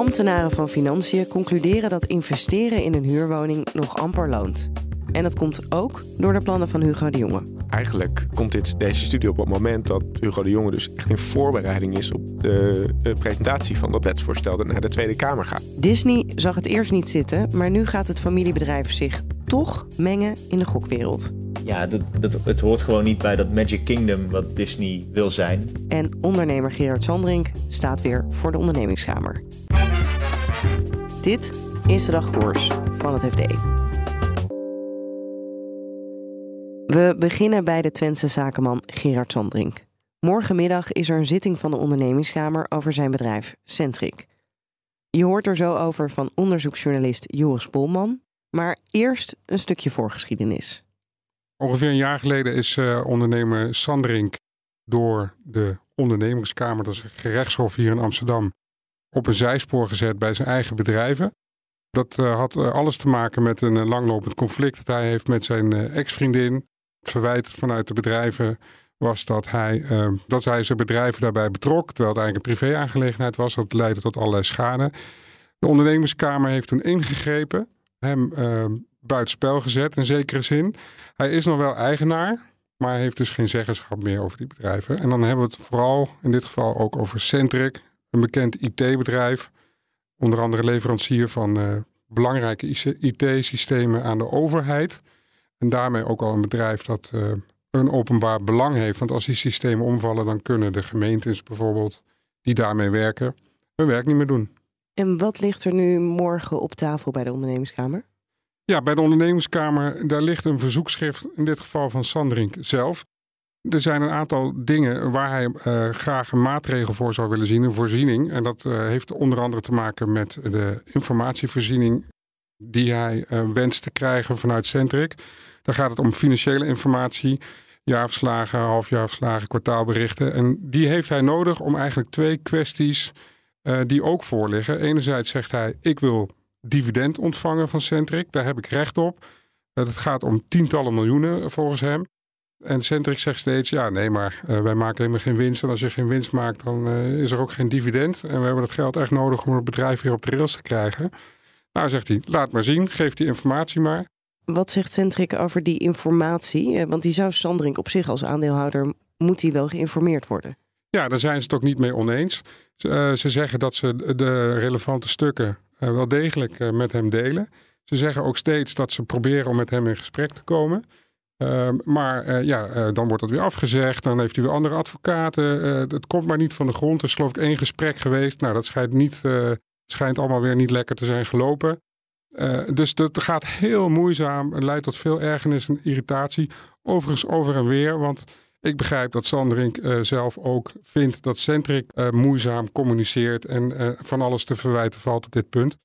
Ambtenaren van Financiën concluderen dat investeren in een huurwoning nog amper loont. En dat komt ook door de plannen van Hugo de Jonge. Eigenlijk komt dit, deze studie op het moment dat Hugo de Jonge dus echt in voorbereiding is op de, de presentatie van dat wetsvoorstel dat naar de Tweede Kamer gaat. Disney zag het eerst niet zitten, maar nu gaat het familiebedrijf zich toch mengen in de gokwereld. Ja, dat, dat, het hoort gewoon niet bij dat Magic Kingdom wat Disney wil zijn. En ondernemer Gerard Sandrink staat weer voor de ondernemingskamer. Dit is de dagkoers van het FD. We beginnen bij de Twentse zakenman Gerard Sandrink. Morgenmiddag is er een zitting van de ondernemingskamer over zijn bedrijf Centric. Je hoort er zo over van onderzoeksjournalist Joris Polman, maar eerst een stukje voorgeschiedenis. Ongeveer een jaar geleden is uh, ondernemer Sandrink door de ondernemingskamer, dat is een gerechtshof hier in Amsterdam, op een zijspoor gezet bij zijn eigen bedrijven. Dat uh, had uh, alles te maken met een langlopend conflict dat hij heeft met zijn ex-vriendin. Het verwijt vanuit de bedrijven was dat hij, dat hij zijn bedrijven daarbij betrok, terwijl het eigenlijk een privé-aangelegenheid was. Dat leidde tot allerlei schade. De ondernemerskamer heeft toen ingegrepen, hem buitenspel gezet in zekere zin. Hij is nog wel eigenaar, maar heeft dus geen zeggenschap meer over die bedrijven. En dan hebben we het vooral in dit geval ook over Centric, een bekend IT-bedrijf. Onder andere leverancier van uh, belangrijke IT-systemen aan de overheid. En daarmee ook al een bedrijf dat uh, een openbaar belang heeft. Want als die systemen omvallen, dan kunnen de gemeentes bijvoorbeeld die daarmee werken hun werk niet meer doen. En wat ligt er nu morgen op tafel bij de ondernemingskamer? Ja, bij de ondernemingskamer, daar ligt een verzoekschrift, in dit geval van Sandrink zelf. Er zijn een aantal dingen waar hij uh, graag een maatregel voor zou willen zien, een voorziening. En dat uh, heeft onder andere te maken met de informatievoorziening die hij uh, wenst te krijgen vanuit Centric. Dan gaat het om financiële informatie, jaarverslagen, halfjaarverslagen, kwartaalberichten. En die heeft hij nodig om eigenlijk twee kwesties die ook voorliggen. Enerzijds zegt hij, ik wil dividend ontvangen van Centric. Daar heb ik recht op. Het gaat om tientallen miljoenen volgens hem. En Centric zegt steeds, ja nee, maar uh, wij maken helemaal geen winst. En als je geen winst maakt, dan uh, is er ook geen dividend. En we hebben dat geld echt nodig om het bedrijf weer op de rails te krijgen. Nou, zegt hij, laat maar zien, geef die informatie maar. Wat zegt Centric over die informatie? Want die zou Sandrink op zich als aandeelhouder, moet hij wel geïnformeerd worden? Ja, daar zijn ze het ook niet mee oneens. Uh, ze zeggen dat ze de relevante stukken wel degelijk met hem delen. Ze zeggen ook steeds dat ze proberen om met hem in gesprek te komen. Uh, maar eh, ja, dan wordt dat weer afgezegd. Dan heeft hij weer andere advocaten. het komt maar niet van de grond. Er is geloof ik één gesprek geweest. Nou, dat schijnt, niet, schijnt allemaal weer niet lekker te zijn gelopen. dus dat gaat heel moeizaam. Het leidt tot veel ergernis en irritatie. Overigens over en weer. Want ik begrijp dat Sandrink uh, zelf ook vindt dat Centric moeizaam communiceert en van alles te verwijten valt op dit punt.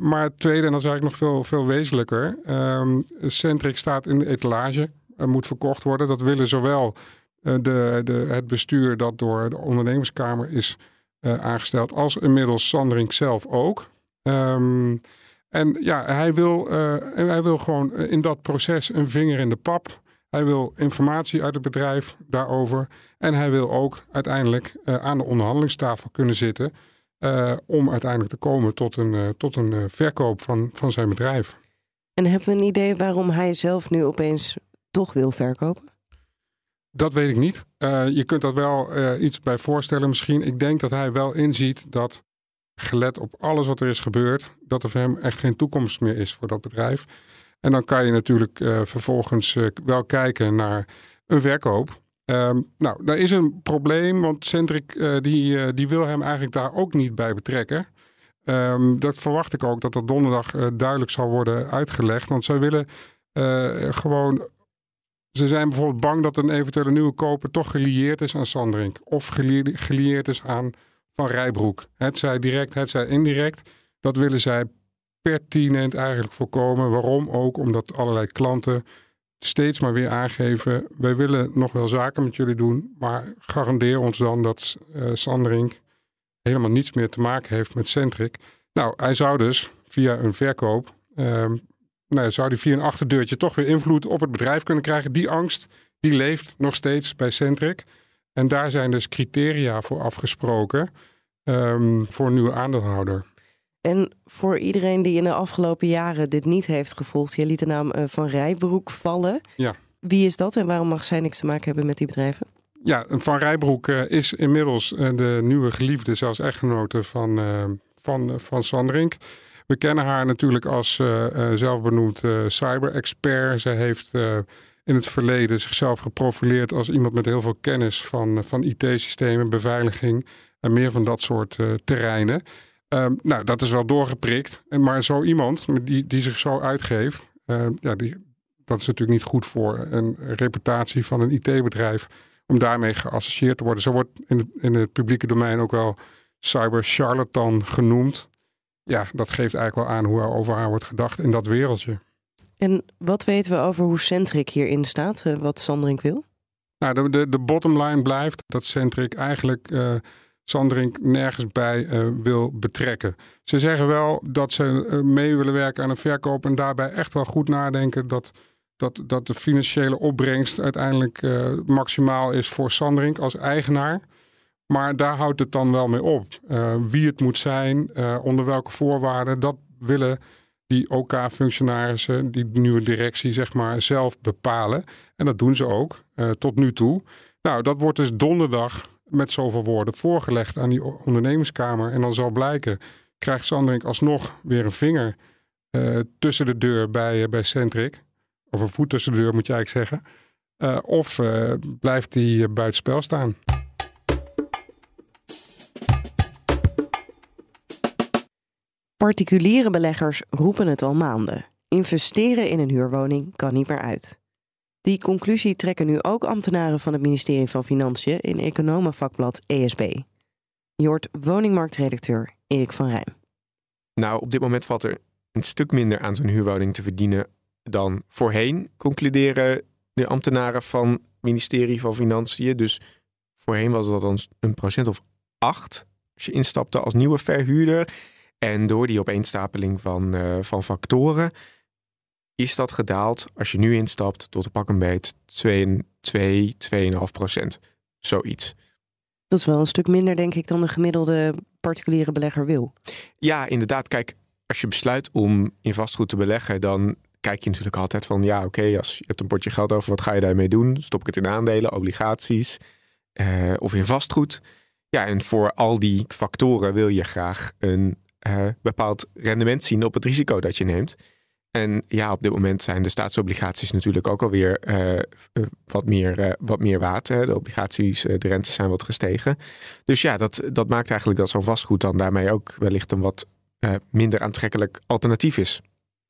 Maar het tweede, en dat is eigenlijk nog veel, veel wezenlijker. Um, Centric staat in de etalage, moet verkocht worden. Dat willen zowel de, de, het bestuur dat door de ondernemerskamer is aangesteld, als inmiddels Sandrink zelf ook. Um, en ja, hij wil, hij wil gewoon in dat proces een vinger in de pap. Hij wil informatie uit het bedrijf daarover. En hij wil ook uiteindelijk aan de onderhandelingstafel kunnen zitten. Uh, om uiteindelijk te komen tot een, uh, tot een verkoop van, van zijn bedrijf. En hebben we een idee waarom hij zelf nu opeens toch wil verkopen? Dat weet ik niet. je kunt dat wel iets bij voorstellen misschien. Ik denk dat hij wel inziet dat, gelet op alles wat er is gebeurd, dat er voor hem echt geen toekomst meer is voor dat bedrijf. En dan kan je natuurlijk vervolgens wel kijken naar een verkoop. Um, nou, daar is een probleem, want Centric uh, die, die wil hem eigenlijk daar ook niet bij betrekken. Um, dat verwacht ik ook dat dat donderdag duidelijk zal worden uitgelegd. Want zij willen gewoon Ze zijn bijvoorbeeld bang dat een eventuele nieuwe koper toch gelieerd is aan Sanderink. Of gelie- gelieerd is aan Van Rijbroek. Het zij direct, het zij indirect. Dat willen zij pertinent eigenlijk voorkomen. Waarom ook? Omdat allerlei klanten steeds maar weer aangeven... wij willen nog wel zaken met jullie doen... maar garandeer ons dan dat eh Sanderink helemaal niets meer te maken heeft met Centric. Nou, hij zou dus via een verkoop... ehm, nou, zou hij via een achterdeurtje toch weer invloed op het bedrijf kunnen krijgen. Die angst, die leeft nog steeds bij Centric. En daar zijn dus criteria voor afgesproken ehm, voor een nieuwe aandeelhouder. En voor iedereen die in de afgelopen jaren dit niet heeft gevolgd, je liet de naam eh, Van Rijbroek vallen. Ja. Wie is dat en waarom mag zij niks te maken hebben met die bedrijven? Ja, Van Rijbroek eh, is inmiddels eh, de nieuwe geliefde, zelfs echtgenote van, van, van Sanderink. We kennen haar natuurlijk als eh, zelfbenoemd eh, cyber-expert. Ze heeft in het verleden zichzelf geprofileerd als iemand met heel veel kennis van, van IT-systemen, beveiliging en meer van dat soort terreinen. Ehm, nou, dat is wel doorgeprikt. Maar zo iemand die, die zich zo uitgeeft, eh, ja, die, dat is natuurlijk niet goed voor een reputatie van een IT-bedrijf om daarmee geassocieerd te worden. Zo wordt in het, in het publieke domein ook wel cyber charlatan genoemd. Ja, dat geeft eigenlijk wel aan hoe er over haar wordt gedacht in dat wereldje. En wat weten we over hoe Centric hierin staat, eh, wat Sanderink wil? Nou, de, de, de bottom line blijft dat Centric eigenlijk eh Sanderink nergens bij eh, wil betrekken. Ze zeggen wel dat ze eh, mee willen werken aan een verkoop en daarbij echt wel goed nadenken dat, dat, dat de financiële opbrengst uiteindelijk eh, maximaal is voor Sanderink als eigenaar. Maar daar houdt het dan wel mee op. Wie het moet zijn, onder welke voorwaarden, dat willen die OK-functionarissen, die nieuwe directie, zeg maar, zelf bepalen. En dat doen ze ook, tot nu toe. Nou, dat wordt dus donderdag met zoveel woorden voorgelegd aan die o- ondernemingskamer. En dan zal blijken, krijgt Sanderink alsnog weer een vinger eh, tussen de deur bij, eh, bij Centric. Of een voet tussen de deur, moet je eigenlijk zeggen. Eh, of blijft hij eh, buitenspel staan. Particuliere beleggers roepen het al maanden. Investeren in een huurwoning kan niet meer uit. Die conclusie trekken nu ook ambtenaren van het ministerie van Financiën in economenvakblad ESB. Je hoort woningmarktredacteur Erik van Rijn. Nou, op dit moment valt er een stuk minder aan zo'n huurwoning te verdienen dan voorheen, concluderen de ambtenaren van het ministerie van Financiën. Dus voorheen was dat dan een procent of acht als je instapte als nieuwe verhuurder. En door die opeenstapeling van, eh, van factoren is dat gedaald als je nu instapt tot een pak een beet 2, 2, 2,5 procent. Zoiets. Dat is wel een stuk minder, denk ik, dan de gemiddelde particuliere belegger wil. Ja, inderdaad. Kijk, als je besluit om in vastgoed te beleggen, dan kijk je natuurlijk altijd van ja, oké, als je hebt een potje geld over, wat ga je daarmee doen? Stop ik het in aandelen, obligaties eh, of in vastgoed? Ja, en voor al die factoren wil je graag een eh, bepaald rendement zien op het risico dat je neemt. En ja, op dit moment zijn de staatsobligaties natuurlijk ook alweer eh, wat, meer, eh, wat meer waard. Hè. De obligaties, de rentes zijn wat gestegen. Dus ja, dat, dat maakt eigenlijk dat zo'n vastgoed dan daarmee ook wellicht een wat minder aantrekkelijk alternatief is.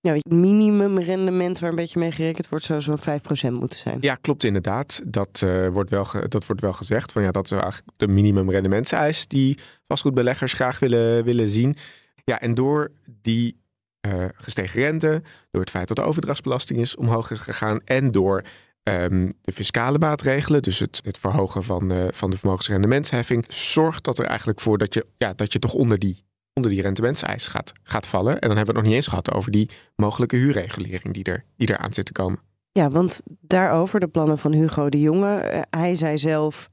Ja, het minimumrendement waar een beetje mee gerekend wordt, zou zo'n 5% moeten zijn. Ja, klopt inderdaad. Dat, wordt, wel dat wordt wel gezegd. Van, ja, dat is eigenlijk de minimumrendementseis die vastgoedbeleggers graag willen, willen zien. Ja, en door die eh, gestegen rente, door het feit dat de overdrachtsbelasting is omhoog is gegaan en door ehm, de fiscale maatregelen, dus het, het verhogen van, eh, van de vermogensrendementsheffing, zorgt dat er eigenlijk voor dat je, ja, dat je toch onder die, onder die rendementseis gaat, gaat vallen. En dan hebben we het nog niet eens gehad over die mogelijke huurregulering die er, die er aan zit te komen. Ja, want daarover de plannen van Hugo de Jonge. eh, hij zei zelf,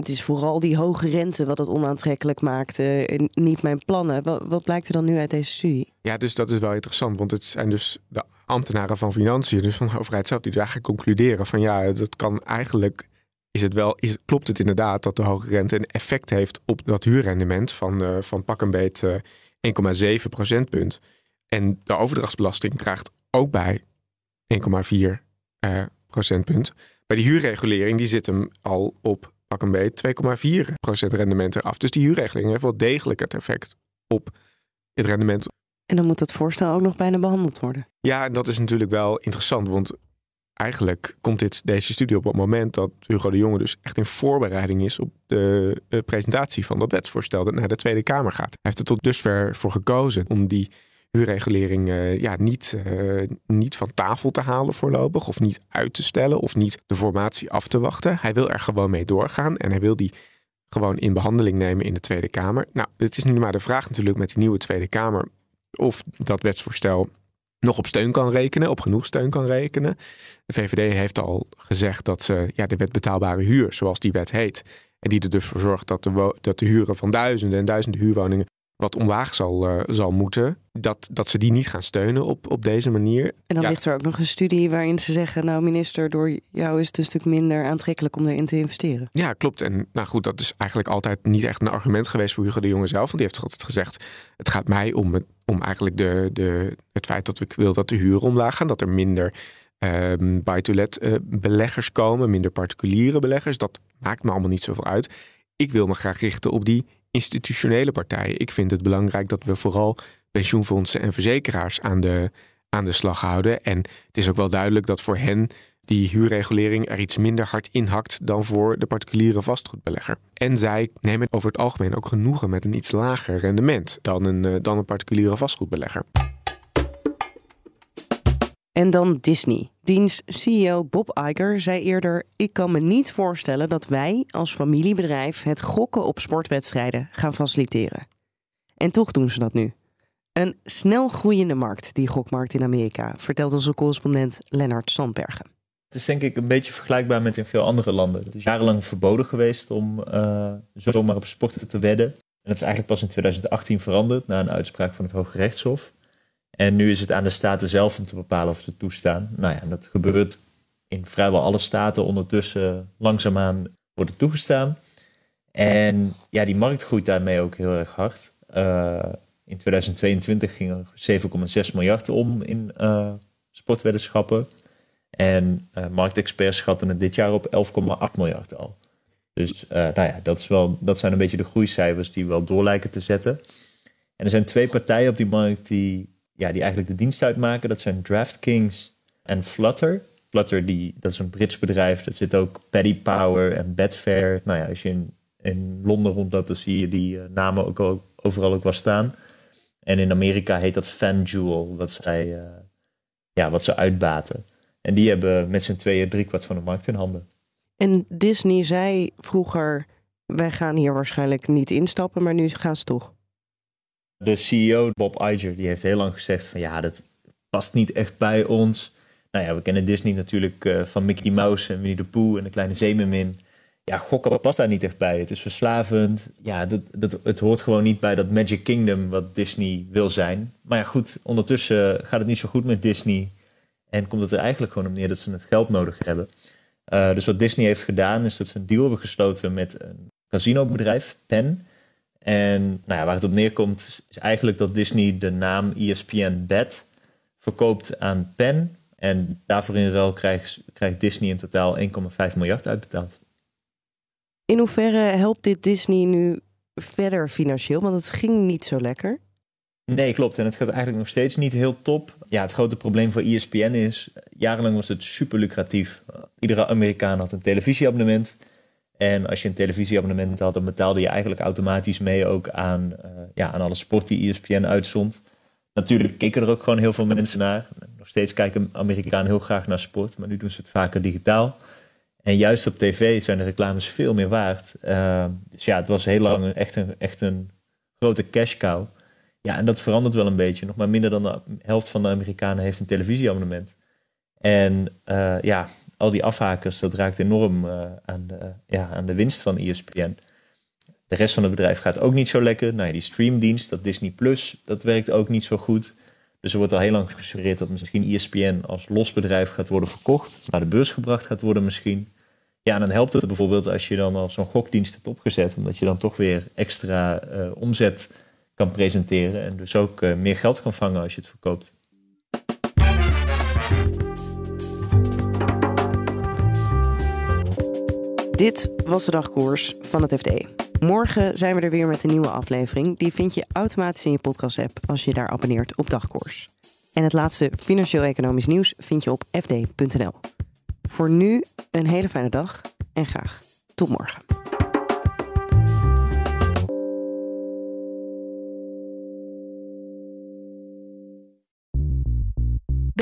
het is vooral die hoge rente wat het onaantrekkelijk maakt. en niet mijn plannen. Wat, blijkt er dan nu uit deze studie? Ja, dus dat is wel interessant, want het zijn dus de ambtenaren van financiën, dus van de overheid zelf, die dus eigenlijk concluderen van ja, dat kan eigenlijk, is het wel, is, klopt het inderdaad dat de hoge rente een effect heeft op dat huurrendement van, eh, van pak een beet eh, 1,7 procentpunt. En de overdrachtsbelasting draagt ook bij 1,4 eh, procentpunt. Bij die huurregulering, die zit hem al op pak een beet 2,4 procent rendement eraf. Dus die huurregeling heeft wel degelijk het effect op het rendement En dan moet dat voorstel ook nog bijna behandeld worden. ja, en dat is natuurlijk wel interessant, want eigenlijk komt dit, deze studie op het moment dat Hugo de Jonge dus echt in voorbereiding is op de, de presentatie van dat wetsvoorstel dat naar de Tweede Kamer gaat. Hij heeft er tot dusver voor gekozen om die huurregulering uh, ja, niet, uh, niet van tafel te halen voorlopig, of niet uit te stellen, of niet de formatie af te wachten. Hij wil er gewoon mee doorgaan en hij wil die gewoon in behandeling nemen in de Tweede Kamer. Nou, het is nu maar de vraag natuurlijk met die nieuwe Tweede Kamer of dat wetsvoorstel nog op steun kan rekenen, op genoeg steun kan rekenen. De VVD heeft al gezegd dat ze ja, de wet betaalbare huur, zoals die wet heet, en die er dus voor zorgt dat de, dat de huren van duizenden en duizenden huurwoningen wat omlaag zal, uh, zal moeten, dat, dat ze die niet gaan steunen op, op deze manier. En dan ligt er ook nog een studie waarin ze zeggen, nou minister, door jou is het een stuk minder aantrekkelijk om erin te investeren. Ja, klopt. En nou goed, dat is eigenlijk altijd niet echt een argument geweest voor Hugo de Jonge zelf. Want die heeft altijd gezegd, het gaat mij om, het, om eigenlijk de, de, het feit dat ik wil dat de huren omlaag gaan, dat er minder um, buy-to-let uh, beleggers komen, minder particuliere beleggers. Dat maakt me allemaal niet zoveel uit. Ik wil me graag richten op die institutionele partijen. Ik vind het belangrijk dat we vooral pensioenfondsen en verzekeraars aan de, aan de slag houden. En het is ook wel duidelijk dat voor hen die huurregulering er iets minder hard inhakt dan voor de particuliere vastgoedbelegger. En zij nemen over het algemeen ook genoegen met een iets lager rendement dan een, eh, dan een particuliere vastgoedbelegger. En dan Disney. Diens CEO Bob Iger zei eerder: Ik kan me niet voorstellen dat wij als familiebedrijf het gokken op sportwedstrijden gaan faciliteren. En toch doen ze dat nu. Een snel groeiende markt, die gokmarkt in Amerika, vertelt onze correspondent Lennart Sandbergen. Het is denk ik een beetje vergelijkbaar met in veel andere landen. Het is jarenlang verboden geweest om uh, zomaar op sporten te wedden. En dat is eigenlijk pas in 2018 veranderd na een uitspraak van het Hoge Rechtshof. En nu is het aan de staten zelf om te bepalen of ze toestaan. Nou ja, dat gebeurt in vrijwel alle staten ondertussen langzaamaan wordt het toegestaan. En ja, die markt groeit daarmee ook heel erg hard. Uh, in 2022 ging er 7,6 miljard om in uh. En uh, marktexperts schatten het dit jaar op 11,8 miljard al. Dus nou ja, dat, is wel, dat zijn een beetje de groeicijfers die wel door lijken te zetten. En er zijn twee partijen op die markt die ja, die eigenlijk de dienst uitmaken. Dat zijn DraftKings en Flutter. Flutter, die, dat is een Brits bedrijf. Er zit ook Paddy Power en Betfair. Nou ja, als je in, in Londen rondloopt, dan zie je die uh, namen ook, overal ook wel staan. En in Amerika heet dat FanDuel, wat, zij, uh, ja, wat ze uitbaten. En die hebben met z'n tweeën driekwart van de markt in handen. En Disney zei vroeger, wij gaan hier waarschijnlijk niet instappen, maar nu gaan ze toch. De CEO, Bob Iger, die heeft heel lang gezegd van ja, dat past niet echt bij ons. Nou ja, we kennen Disney natuurlijk uh, van Mickey Mouse en Winnie the Pooh en de kleine zeemermin. Ja, gokken past daar niet echt bij. Het is verslavend. Ja, dat, dat, het hoort gewoon niet bij dat Magic Kingdom wat Disney wil zijn. Maar ja, goed, ondertussen gaat het niet zo goed met Disney. En komt het er eigenlijk gewoon op neer dat ze het geld nodig hebben. Uh, dus wat Disney heeft gedaan, is dat ze een deal hebben gesloten met een casinobedrijf, Penn. En nou ja, waar het op neerkomt, is eigenlijk dat Disney de naam ESPN Bet verkoopt aan Penn. En daarvoor in ruil krijgt, krijgt Disney in totaal 1,5 miljard uitbetaald. In hoeverre helpt dit Disney nu verder financieel? Want het ging niet zo lekker. Nee, klopt. En het gaat eigenlijk nog steeds niet heel top. Ja, het grote probleem voor ESPN is, jarenlang was het super lucratief. Iedere Amerikaan had een televisieabonnement. En als je een televisieabonnement had, dan betaalde je eigenlijk automatisch mee ook aan, uh, ja, aan alle sport die ESPN uitzond. Natuurlijk keken er ook gewoon heel veel mensen naar. Nog steeds kijken Amerikanen heel graag naar sport, maar nu doen ze het vaker digitaal. En juist op tv zijn de reclames veel meer waard. Uh, dus ja, het was heel lang echt een, echt een grote cash cow. Ja, en dat verandert wel een beetje. Nog maar minder dan de helft van de Amerikanen heeft een televisieabonnement. En uh, ja, al die afhakers, dat raakt enorm uh, aan, de, ja, aan de winst van ESPN. De rest van het bedrijf gaat ook niet zo lekker. Nou ja, die streamdienst, dat Disney Plus, dat werkt ook niet zo goed. Dus er wordt al heel lang gesuggereerd dat misschien ESPN als los bedrijf gaat worden verkocht. Naar de beurs gebracht gaat worden misschien. Ja, en dan helpt het bijvoorbeeld als je dan al zo'n gokdienst hebt opgezet. Omdat je dan toch weer extra uh, omzet kan presenteren. En dus ook uh, meer geld kan vangen als je het verkoopt. Dit was de dagkoers van het FD. Morgen zijn we er weer met een nieuwe aflevering. Die vind je automatisch in je podcast-app als je daar abonneert op dagkoers. En het laatste financieel-economisch nieuws vind je op fd.nl. Voor nu een hele fijne dag en graag tot morgen.